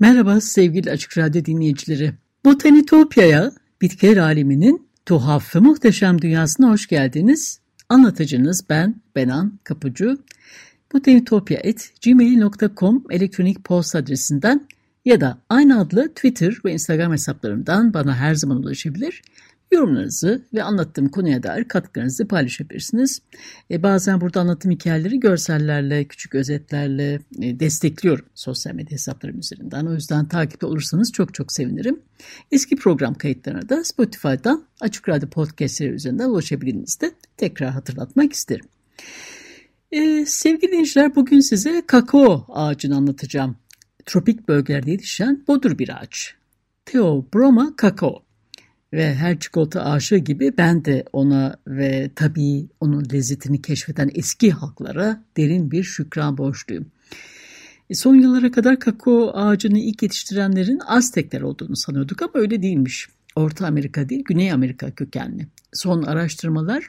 Merhaba sevgili Açık Radyo dinleyicileri. Botanitopya'ya, bitkiler aleminin tuhaf ve muhteşem dünyasına hoş geldiniz. Anlatıcınız ben Benan Kapıcı. Botanitopya.gmail.com elektronik posta adresinden ya da aynı adlı Twitter ve Instagram hesaplarımdan bana her zaman ulaşabilir. Yorumlarınızı ve anlattığım konuya dair katkılarınızı paylaşabilirsiniz. E, bazen burada anlattığım hikayeleri görsellerle, küçük özetlerle e, destekliyorum sosyal medya hesaplarım üzerinden. O yüzden takipte olursanız çok çok sevinirim. Eski program kayıtlarına da Spotify'dan Açık Radyo Podcast'leri üzerinden ulaşabildiğinizi de tekrar hatırlatmak isterim. Ee, sevgili dinleyiciler bugün size kakao ağacını anlatacağım. Tropik bölgelerde yetişen bodur bir ağaç. Theobroma kakao ve her çikolata aşığı gibi ben de ona ve tabii onun lezzetini keşfeden eski halklara derin bir şükran borçluyum. E, son yıllara kadar kakao ağacını ilk yetiştirenlerin Aztekler olduğunu sanıyorduk ama öyle değilmiş. Orta Amerika değil, Güney Amerika kökenli. Son araştırmalar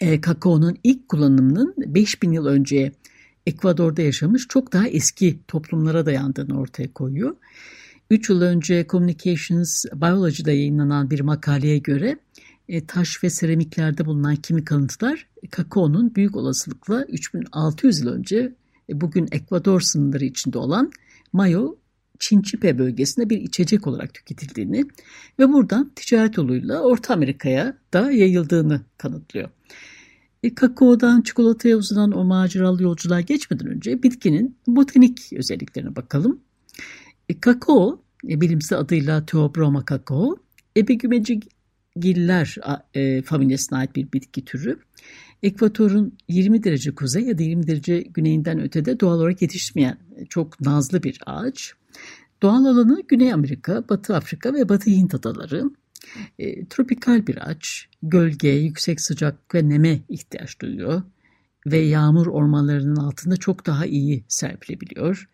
e, kakaonun ilk kullanımının 5000 yıl önce Ekvador'da yaşamış çok daha eski toplumlara dayandığını ortaya koyuyor. 3 yıl önce Communications Biology'da yayınlanan bir makaleye göre e, taş ve seramiklerde bulunan kimi kalıntılar kakaonun büyük olasılıkla 3600 yıl önce e, bugün Ekvador sınırları içinde olan Mayo Çinçipe bölgesinde bir içecek olarak tüketildiğini ve buradan ticaret yoluyla Orta Amerika'ya da yayıldığını kanıtlıyor. E, kakaodan çikolataya uzanan o maceralı yolculuğa geçmeden önce bitkinin botanik özelliklerine bakalım. E, kakao, e, bilimsel adıyla Theobroma kakao, ebegümecigiller e, familyasına ait bir bitki türü. Ekvatorun 20 derece kuzey ya da 20 derece güneyinden ötede doğal olarak yetişmeyen e, çok nazlı bir ağaç. Doğal alanı Güney Amerika, Batı Afrika ve Batı Hint adaları. E, tropikal bir ağaç, gölge, yüksek sıcak ve neme ihtiyaç duyuyor ve yağmur ormanlarının altında çok daha iyi serpilebiliyor.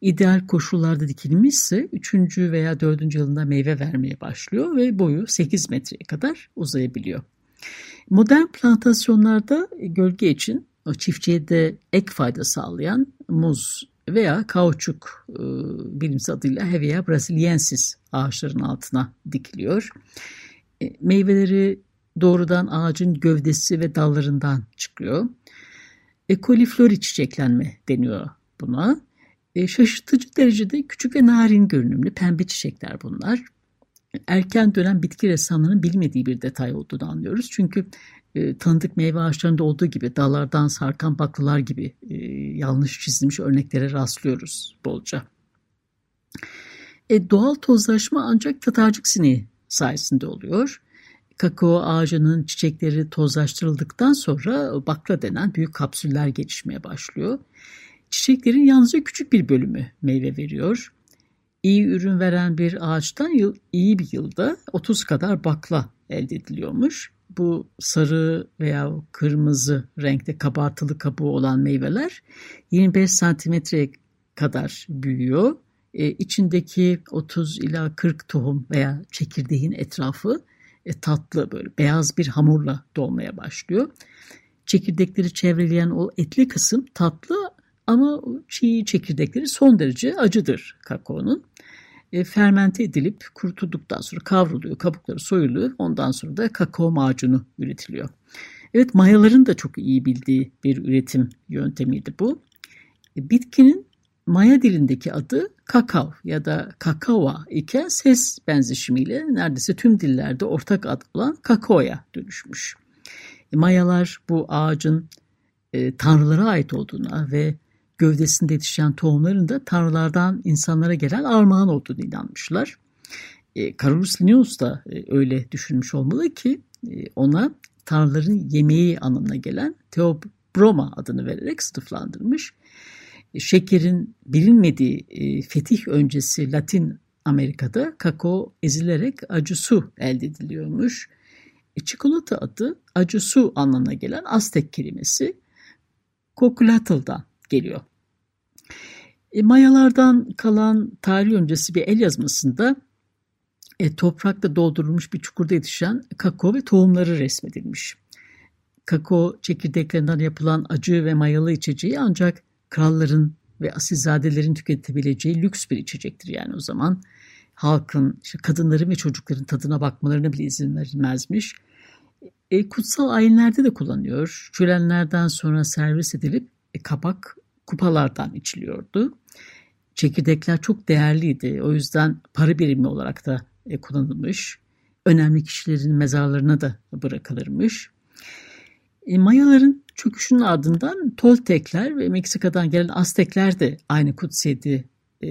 İdeal koşullarda dikilmişse 3. veya 4. yılında meyve vermeye başlıyor ve boyu 8 metreye kadar uzayabiliyor. Modern plantasyonlarda gölge için o çiftçiye de ek fayda sağlayan muz veya kauçuk e, bilimsel adıyla Hevea brasiliensis ağaçların altına dikiliyor. E, meyveleri doğrudan ağacın gövdesi ve dallarından çıkıyor. Ekoliflori çiçeklenme deniyor buna. E, şaşırtıcı derecede küçük ve narin görünümlü pembe çiçekler bunlar. Erken dönem bitki ressamlarının bilmediği bir detay olduğunu anlıyoruz. Çünkü e, tanıdık meyve ağaçlarında olduğu gibi dallardan sarkan baklalar gibi e, yanlış çizilmiş örneklere rastlıyoruz bolca. E, doğal tozlaşma ancak tatarcık sineği sayesinde oluyor kakao ağacının çiçekleri tozlaştırıldıktan sonra bakla denen büyük kapsüller gelişmeye başlıyor. Çiçeklerin yalnızca küçük bir bölümü meyve veriyor. İyi ürün veren bir ağaçtan yıl, iyi bir yılda 30 kadar bakla elde ediliyormuş. Bu sarı veya kırmızı renkte kabartılı kabuğu olan meyveler 25 santimetreye kadar büyüyor. Ee, içindeki 30 ila 40 tohum veya çekirdeğin etrafı e, tatlı böyle beyaz bir hamurla dolmaya başlıyor. Çekirdekleri çevreleyen o etli kısım tatlı ama çiğ çekirdekleri son derece acıdır kakaonun. E, fermente edilip kurutulduktan sonra kavruluyor, kabukları soyuluyor. Ondan sonra da kakao macunu üretiliyor. Evet mayaların da çok iyi bildiği bir üretim yöntemiydi bu. E, bitkinin Maya dilindeki adı kakao ya da kakawa iken ses benzişimiyle neredeyse tüm dillerde ortak ad olan kakaoya dönüşmüş. E, Mayalar bu ağacın e, tanrılara ait olduğuna ve gövdesinde yetişen tohumların da tanrılardan insanlara gelen armağan olduğunu inanmışlar. E, Carolus Linnaeus da e, öyle düşünmüş olmalı ki e, ona tanrıların yemeği anlamına gelen Theobroma adını vererek sınıflandırmış. Şekerin bilinmediği e, fetih öncesi Latin Amerika'da kakao ezilerek acı su elde ediliyormuş. E, çikolata adı acı su anlamına gelen Aztek kelimesi Coculatle'dan geliyor. E, Mayalardan kalan tarih öncesi bir el yazmasında e, toprakta doldurulmuş bir çukurda yetişen kakao ve tohumları resmedilmiş. Kakao çekirdeklerinden yapılan acı ve mayalı içeceği ancak kralların ve asilzadelerin tüketebileceği lüks bir içecektir yani o zaman. Halkın, işte kadınların ve çocukların tadına bakmalarına bile izin verilmezmiş. E, kutsal ayinlerde de kullanıyor. Şölenlerden sonra servis edilip e, kabak kupalardan içiliyordu. Çekirdekler çok değerliydi. O yüzden para birimi olarak da e, kullanılmış. Önemli kişilerin mezarlarına da bırakılırmış. E, Mayaların çöküşünün ardından Toltekler ve Meksika'dan gelen Aztekler de aynı kutsiyeti e,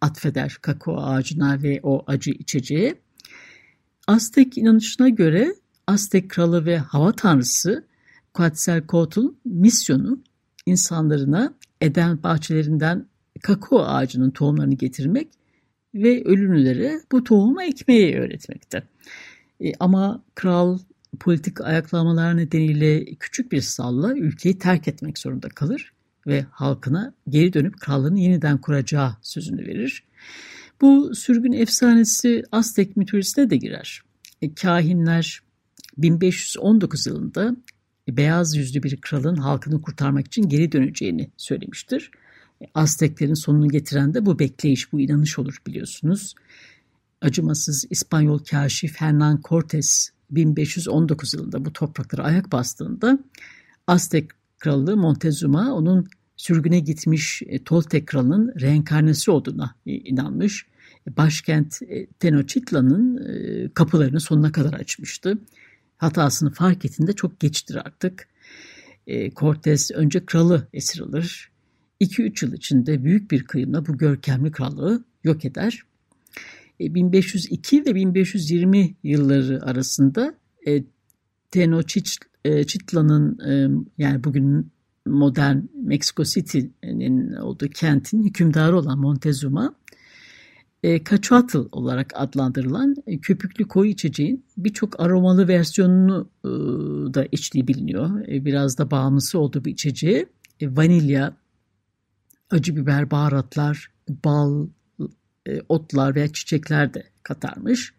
atfeder kakao ağacına ve o acı içeceğe. Aztek inanışına göre Aztek kralı ve hava tanrısı Quetzalcoatl'ın misyonu insanlarına Eden bahçelerinden kakao ağacının tohumlarını getirmek ve ölümlülere bu tohumu ekmeği öğretmekte. E, ama kral politik ayaklamalar nedeniyle küçük bir salla ülkeyi terk etmek zorunda kalır ve halkına geri dönüp krallığını yeniden kuracağı sözünü verir. Bu sürgün efsanesi Aztek mitolojisine de girer. E, kahinler 1519 yılında beyaz yüzlü bir kralın halkını kurtarmak için geri döneceğini söylemiştir. Azteklerin sonunu getiren de bu bekleyiş, bu inanış olur biliyorsunuz. Acımasız İspanyol kaşif Hernán Cortés 1519 yılında bu topraklara ayak bastığında Aztek kralı Montezuma onun sürgüne gitmiş e, Toltek kralının reenkarnesi olduğuna inanmış. Başkent e, Tenochtitlan'ın e, kapılarını sonuna kadar açmıştı. Hatasını fark ettiğinde çok geçtir artık. Cortez önce kralı esir alır. 2-3 yıl içinde büyük bir kıyımla bu görkemli krallığı yok eder. 1502 ve 1520 yılları arasında Tenochtitlan'ın yani bugün modern Mexico City'nin olduğu kentin hükümdarı olan Montezuma e, Quetzalcoatl olarak adlandırılan e, köpüklü koyu içeceğin birçok aromalı versiyonunu e, da içtiği biliniyor. E, biraz da bağımlısı olduğu bir içeceği. E, vanilya, acı biber, baharatlar, bal, e, otlar veya çiçekler de katarmış.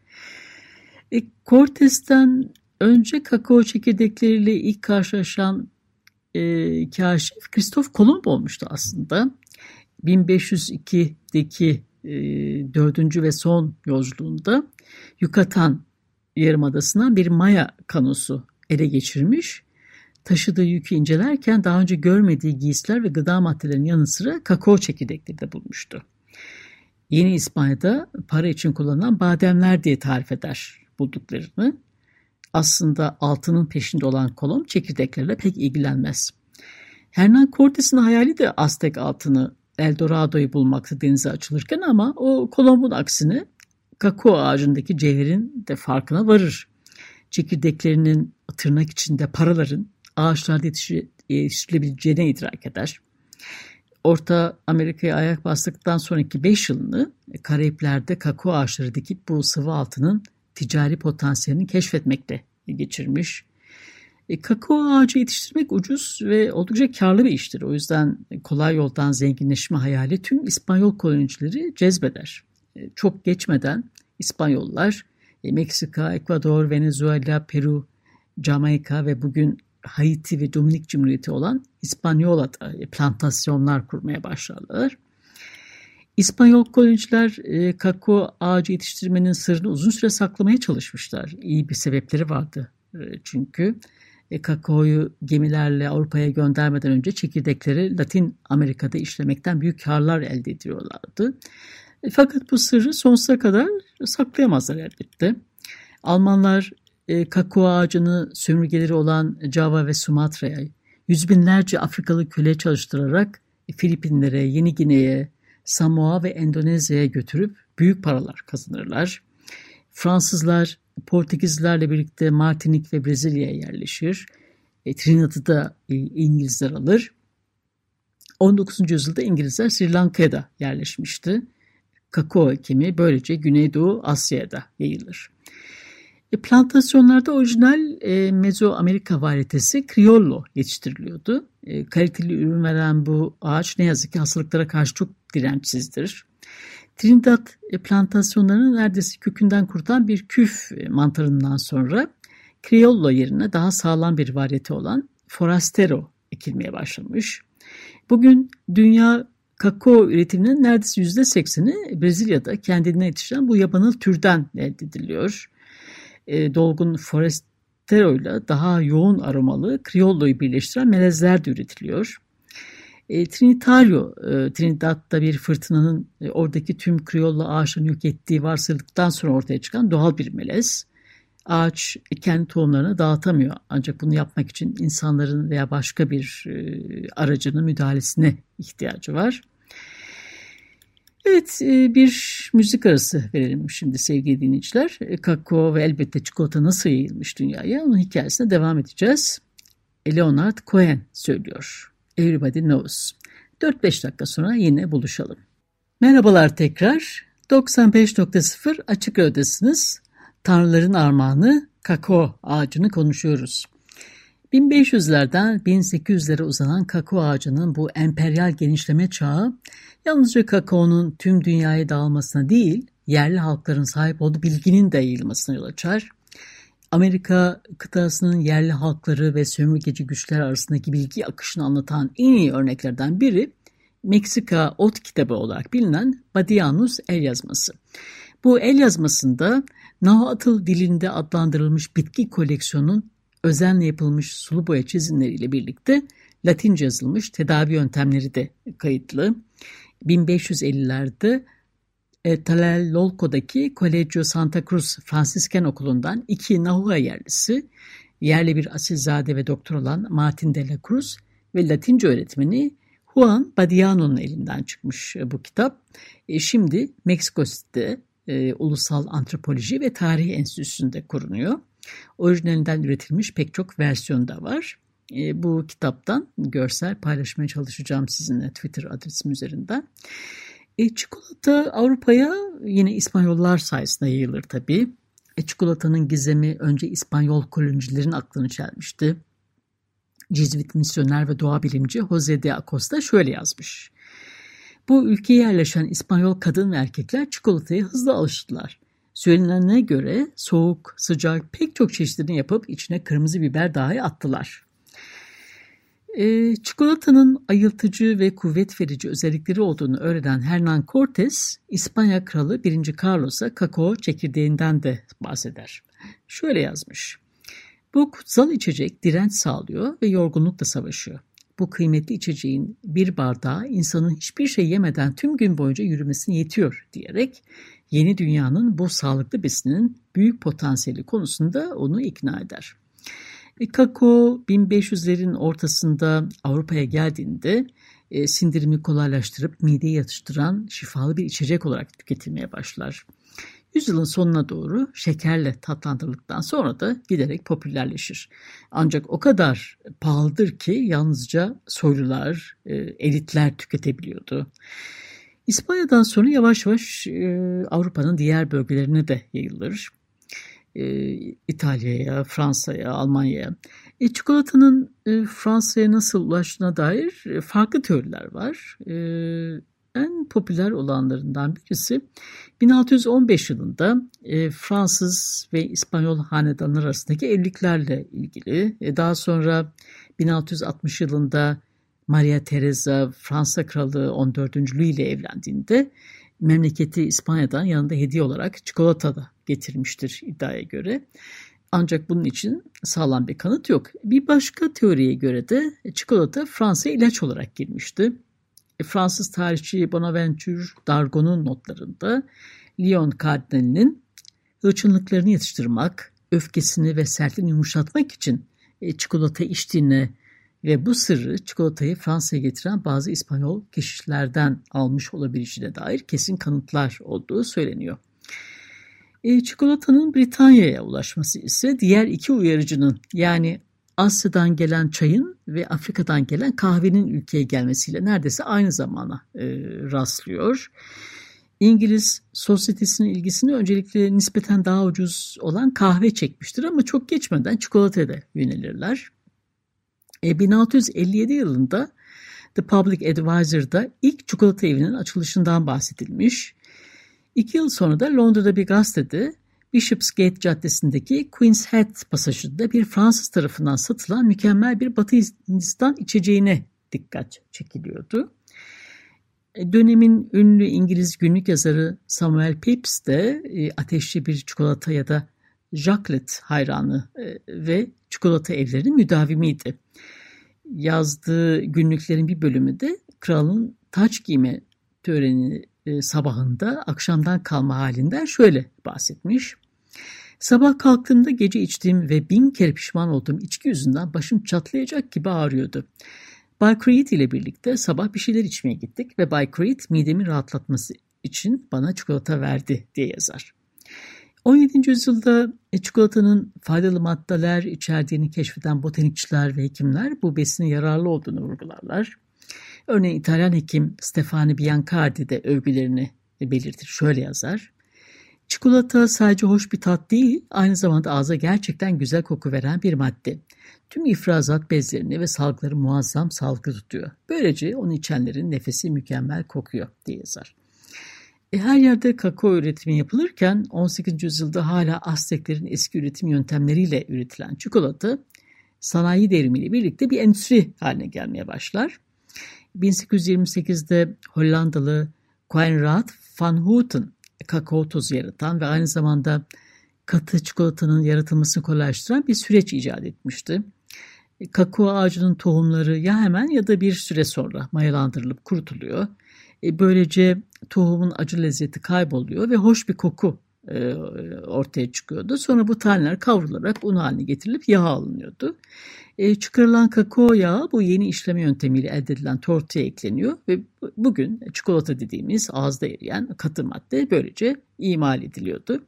E, Cortez'ten önce kakao çekirdekleriyle ilk karşılaşan e, kaşif Kristof Kolomb olmuştu aslında. 1502'deki e, dördüncü ve son yolculuğunda Yucatan Yarımadası'ndan bir Maya kanosu ele geçirmiş. Taşıdığı yükü incelerken daha önce görmediği giysiler ve gıda maddelerinin yanı sıra kakao çekirdekleri de bulmuştu. Yeni İspanya'da para için kullanılan bademler diye tarif eder bulduklarını. Aslında altının peşinde olan kolon çekirdeklerle pek ilgilenmez. Hernan Cortes'in hayali de Aztek altını Eldorado'yu bulmaktı denize açılırken ama o Kolomb'un aksine kakao ağacındaki cevherin de farkına varır. Çekirdeklerinin tırnak içinde paraların ağaçlarda yetiştirilebileceğine idrak eder. Orta Amerika'ya ayak bastıktan sonraki 5 yılını Karayipler'de kakao ağaçları dikip bu sıvı altının ticari potansiyelini keşfetmekte geçirmiş. E, kakao ağacı yetiştirmek ucuz ve oldukça karlı bir iştir. O yüzden kolay yoldan zenginleşme hayali tüm İspanyol kolonicileri cezbeder. E, çok geçmeden İspanyollar e, Meksika, Ekvador, Venezuela, Peru, Jamaika ve bugün Haiti ve Dominik Cumhuriyeti olan İspanyola'da plantasyonlar kurmaya başlarlar. İspanyol koloniciler e, kakao ağacı yetiştirmenin sırrını uzun süre saklamaya çalışmışlar. İyi bir sebepleri vardı e, çünkü. E, kakaoyu gemilerle Avrupa'ya göndermeden önce çekirdekleri Latin Amerika'da işlemekten büyük karlar elde ediyorlardı. E, fakat bu sırrı sonsuza kadar saklayamazlar elbette. Almanlar e, kakao ağacını sömürgeleri olan Java ve Sumatra'ya yüz binlerce Afrikalı köle çalıştırarak Filipinlere, Yeni Gine'ye, Samoa ve Endonezya'ya götürüp büyük paralar kazanırlar. Fransızlar Portekizlerle birlikte Martinik ve Brezilya'ya yerleşir. E, Trinidad'ı da e, İngilizler alır. 19. yüzyılda İngilizler Sri Lanka'ya da yerleşmişti. Kakao ekimi böylece Güneydoğu Asya'da yayılır. E, plantasyonlarda orijinal e, Mezoamerika varitesi Criollo yetiştiriliyordu. E, kaliteli ürün veren bu ağaç ne yazık ki hastalıklara karşı çok dirençsizdir. Trinidad e, plantasyonlarını neredeyse kökünden kurtan bir küf e, mantarından sonra Criollo yerine daha sağlam bir variyete olan Forastero ekilmeye başlamış. Bugün dünya kakao üretiminin neredeyse yüzde sekseni Brezilya'da kendine yetişen bu yabanıl türden elde ediliyor. E, dolgun Forastero ile daha yoğun aromalı Criollo'yu birleştiren melezler de üretiliyor. E, Trinitario, e, Trinidad'da bir fırtınanın oradaki tüm Criollo ağaçlarını yok ettiği varsayıldıktan sonra ortaya çıkan doğal bir melez. Ağaç kendi tohumlarını dağıtamıyor ancak bunu yapmak için insanların veya başka bir aracının müdahalesine ihtiyacı var. Evet e, bir müzik arası verelim şimdi sevgili dinleyiciler. E, kakao ve elbette çikolata nasıl yayılmış dünyaya onun hikayesine devam edeceğiz. Leonard Cohen söylüyor. Everybody Knows. 4-5 dakika sonra yine buluşalım. Merhabalar tekrar. 95.0 Açık Radyo'dasınız. Tanrıların Armağanı kakao ağacını konuşuyoruz. 1500'lerden 1800'lere uzanan kakao ağacının bu emperyal genişleme çağı yalnızca kakaonun tüm dünyaya dağılmasına değil, yerli halkların sahip olduğu bilginin de yayılmasına yol açar. Amerika kıtasının yerli halkları ve sömürgeci güçler arasındaki bilgi akışını anlatan en iyi örneklerden biri Meksika Ot kitabı olarak bilinen Badianus el yazması. Bu el yazmasında Nahuatl dilinde adlandırılmış bitki koleksiyonun özenle yapılmış sulu boya çizimleriyle birlikte Latince yazılmış tedavi yöntemleri de kayıtlı. 1550'lerde e, Tlatelolco'daki Colegio Santa Cruz Fransisken Okulu'ndan iki Nahua yerlisi, yerli bir asilzade ve doktor olan Martin de la Cruz ve Latince öğretmeni Juan Badiano'nun elinden çıkmış e, bu kitap. E, şimdi Meksiko City'de e, Ulusal Antropoloji ve Tarih Enstitüsü'nde kurunuyor. Orijinalinden üretilmiş pek çok versiyon da var. E, bu kitaptan görsel paylaşmaya çalışacağım sizinle Twitter adresim üzerinden. E, çikolata Avrupa'ya yine İspanyollar sayesinde yayılır tabii. E, çikolatanın gizemi önce İspanyol kolonicilerin aklını çelmişti. Cizvit misyoner ve doğa bilimci Jose de Acosta şöyle yazmış. Bu ülkeye yerleşen İspanyol kadın ve erkekler çikolataya hızlı alıştılar. Söylenene göre soğuk, sıcak pek çok çeşidini yapıp içine kırmızı biber dahi attılar. E, çikolatanın ayıltıcı ve kuvvet verici özellikleri olduğunu öğrenen Hernan Cortes, İspanya Kralı 1. Carlos'a kakao çekirdeğinden de bahseder. Şöyle yazmış. Bu kutsal içecek direnç sağlıyor ve yorgunlukla savaşıyor. Bu kıymetli içeceğin bir bardağı insanın hiçbir şey yemeden tüm gün boyunca yürümesine yetiyor diyerek yeni dünyanın bu sağlıklı besinin büyük potansiyeli konusunda onu ikna eder. E, kakao 1500'lerin ortasında Avrupa'ya geldiğinde e, sindirimi kolaylaştırıp mideyi yatıştıran şifalı bir içecek olarak tüketilmeye başlar. Yüzyılın sonuna doğru şekerle tatlandırıldıktan sonra da giderek popülerleşir. Ancak o kadar pahalıdır ki yalnızca soylular, e, elitler tüketebiliyordu. İspanya'dan sonra yavaş yavaş e, Avrupa'nın diğer bölgelerine de yayılır e, İtalya'ya, Fransa'ya, Almanya'ya. E, çikolatanın e, Fransa'ya nasıl ulaştığına dair e, farklı teoriler var. E, en popüler olanlarından birisi 1615 yılında e, Fransız ve İspanyol hanedanlar arasındaki evliliklerle ilgili. E, daha sonra 1660 yılında Maria Teresa Fransa Kralı 14. Louis ile evlendiğinde memleketi İspanya'dan yanında hediye olarak çikolata da getirmiştir iddiaya göre. Ancak bunun için sağlam bir kanıt yok. Bir başka teoriye göre de çikolata Fransa'ya ilaç olarak girmişti. E, Fransız tarihçi Bonaventure Dargon'un notlarında Lyon kardinalinin hırçınlıklarını yatıştırmak, öfkesini ve sertliğini yumuşatmak için e, çikolata içtiğine ve bu sırrı çikolatayı Fransa'ya getiren bazı İspanyol keşişlerden almış olabileceğine dair kesin kanıtlar olduğu söyleniyor. E, çikolatanın Britanya'ya ulaşması ise diğer iki uyarıcının yani Asya'dan gelen çayın ve Afrika'dan gelen kahvenin ülkeye gelmesiyle neredeyse aynı zamana e, rastlıyor. İngiliz sosyetesinin ilgisini öncelikle nispeten daha ucuz olan kahve çekmiştir ama çok geçmeden çikolataya da yönelirler. E, 1657 yılında The Public Advisor'da ilk çikolata evinin açılışından bahsedilmiş. İki yıl sonra da Londra'da bir gazetede Bishopsgate Caddesi'ndeki Queen's Head pasajında bir Fransız tarafından satılan mükemmel bir Batı Hindistan içeceğine dikkat çekiliyordu. E, dönemin ünlü İngiliz günlük yazarı Samuel Pepys de e, ateşli bir çikolata ya da Jacqueline hayranı e, ve çikolata evlerinin müdavimiydi. Yazdığı günlüklerin bir bölümü de kralın taç giyme töreni sabahında akşamdan kalma halinden şöyle bahsetmiş. Sabah kalktığımda gece içtiğim ve bin kere pişman olduğum içki yüzünden başım çatlayacak gibi ağrıyordu. Bay Creed ile birlikte sabah bir şeyler içmeye gittik ve Bay Creed midemi rahatlatması için bana çikolata verdi diye yazar. 17. yüzyılda e, çikolatanın faydalı maddeler içerdiğini keşfeden botanikçiler ve hekimler bu besinin yararlı olduğunu vurgularlar. Örneğin İtalyan hekim Stefano Biancardi de övgülerini belirtir. Şöyle yazar. Çikolata sadece hoş bir tat değil, aynı zamanda ağza gerçekten güzel koku veren bir madde. Tüm ifrazat bezlerini ve salgıları muazzam salgı tutuyor. Böylece onu içenlerin nefesi mükemmel kokuyor diye yazar. E, her yerde kakao üretimi yapılırken 18. yüzyılda hala Azteklerin eski üretim yöntemleriyle üretilen çikolata sanayi devrimiyle birlikte bir endüstri haline gelmeye başlar. 1828'de Hollandalı Coenraad van Houten kakao tozu yaratan ve aynı zamanda katı çikolatanın yaratılmasını kolaylaştıran bir süreç icat etmişti. Kakao ağacının tohumları ya hemen ya da bir süre sonra mayalandırılıp kurutuluyor. E, böylece tohumun acı lezzeti kayboluyor ve hoş bir koku e, ortaya çıkıyordu. Sonra bu taneler kavrularak un haline getirilip yağ alınıyordu. E, çıkarılan kakao yağı bu yeni işleme yöntemiyle elde edilen tortaya ekleniyor ve bugün çikolata dediğimiz ağızda eriyen katı madde böylece imal ediliyordu.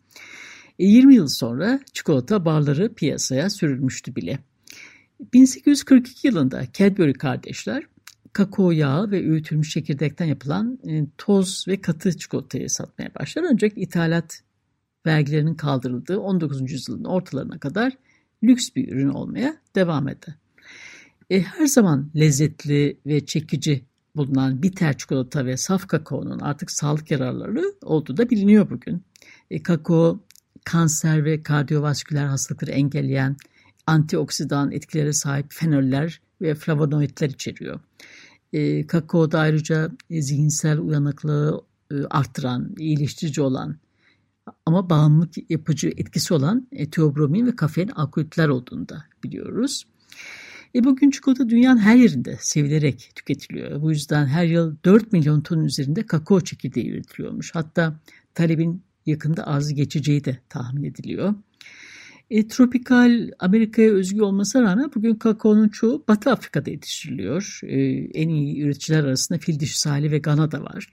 20 yıl sonra çikolata barları piyasaya sürülmüştü bile. 1842 yılında Cadbury kardeşler kakao yağı ve öğütülmüş çekirdekten yapılan toz ve katı çikolatayı satmaya başlar. Ancak ithalat vergilerinin kaldırıldığı 19. yüzyılın ortalarına kadar lüks bir ürün olmaya devam eder. E, her zaman lezzetli ve çekici bulunan bitter çikolata ve saf kakaonun artık sağlık yararları olduğu da biliniyor bugün. E, kakao kanser ve kardiyovasküler hastalıkları engelleyen antioksidan etkilere sahip fenoller ve flavonoidler içeriyor. E, kakaoda ayrıca zihinsel uyanıklığı e, arttıran, iyileştirici olan ama bağımlılık yapıcı etkisi olan e, teobromin ve kafein alkolitler olduğunu da biliyoruz. E bugün çikolata dünyanın her yerinde sevilerek tüketiliyor. Bu yüzden her yıl 4 milyon ton üzerinde kakao çekirdeği üretiliyormuş. Hatta talebin yakında arzı geçeceği de tahmin ediliyor. E, tropikal Amerika'ya özgü olmasına rağmen bugün kakaonun çoğu Batı Afrika'da yetiştiriliyor. E, en iyi üreticiler arasında fil dişi sahili ve Gana da var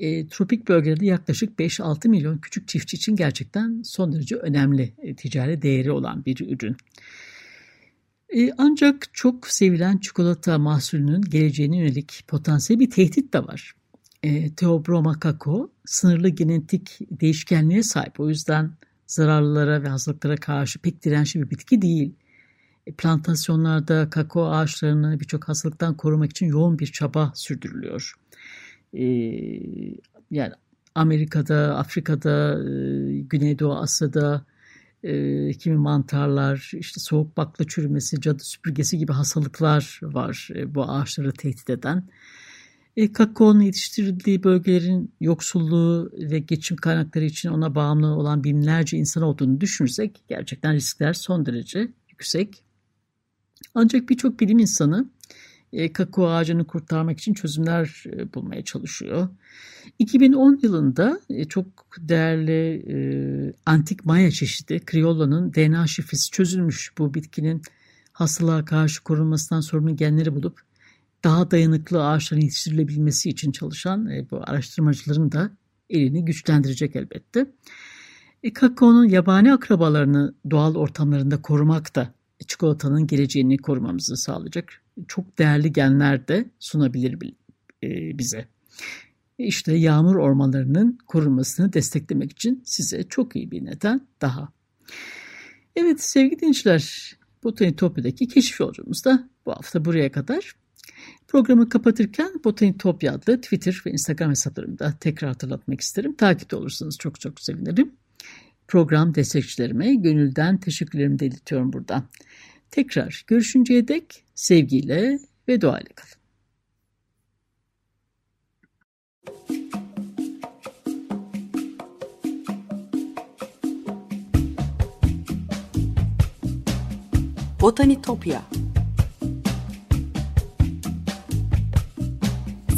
e, tropik bölgelerde yaklaşık 5-6 milyon küçük çiftçi için gerçekten son derece önemli e, ticari değeri olan bir ürün. E, ancak çok sevilen çikolata mahsulünün geleceğine yönelik potansiyel bir tehdit de var. E, Theobroma kakao sınırlı genetik değişkenliğe sahip. O yüzden zararlılara ve hastalıklara karşı pek dirençli bir bitki değil. E, plantasyonlarda kakao ağaçlarını birçok hastalıktan korumak için yoğun bir çaba sürdürülüyor e, yani Amerika'da, Afrika'da, e, Güneydoğu Asya'da e, kimi mantarlar, işte soğuk bakla çürümesi, cadı süpürgesi gibi hastalıklar var e, bu ağaçları tehdit eden. E, kakaonun yetiştirildiği bölgelerin yoksulluğu ve geçim kaynakları için ona bağımlı olan binlerce insan olduğunu düşünürsek gerçekten riskler son derece yüksek. Ancak birçok bilim insanı e, kakao ağacını kurtarmak için çözümler e, bulmaya çalışıyor. 2010 yılında çok değerli antik Maya çeşidi Criolla'nın DNA şifresi çözülmüş. Bu bitkinin hastalığa karşı korunmasından sorumlu genleri bulup daha dayanıklı ağaçların yetiştirilebilmesi için çalışan e, bu araştırmacıların da elini güçlendirecek elbette. E, kakaonun yabani akrabalarını doğal ortamlarında korumak da çikolatanın geleceğini korumamızı sağlayacak. Çok değerli genler de sunabilir e, bize. E, işte yağmur ormanlarının korunmasını desteklemek için size çok iyi bir neden daha. Evet sevgili dinleyiciler, Botanitopya'daki keşif yolculuğumuz da bu hafta buraya kadar. Programı kapatırken Botanitopya adlı Twitter ve Instagram hesaplarımda tekrar hatırlatmak isterim. Takipte olursanız çok çok sevinirim. Program destekçilerime gönülden teşekkürlerimi de iletiyorum buradan. Tekrar görüşünceye dek sevgiyle ve duayla kalın. Botanitopya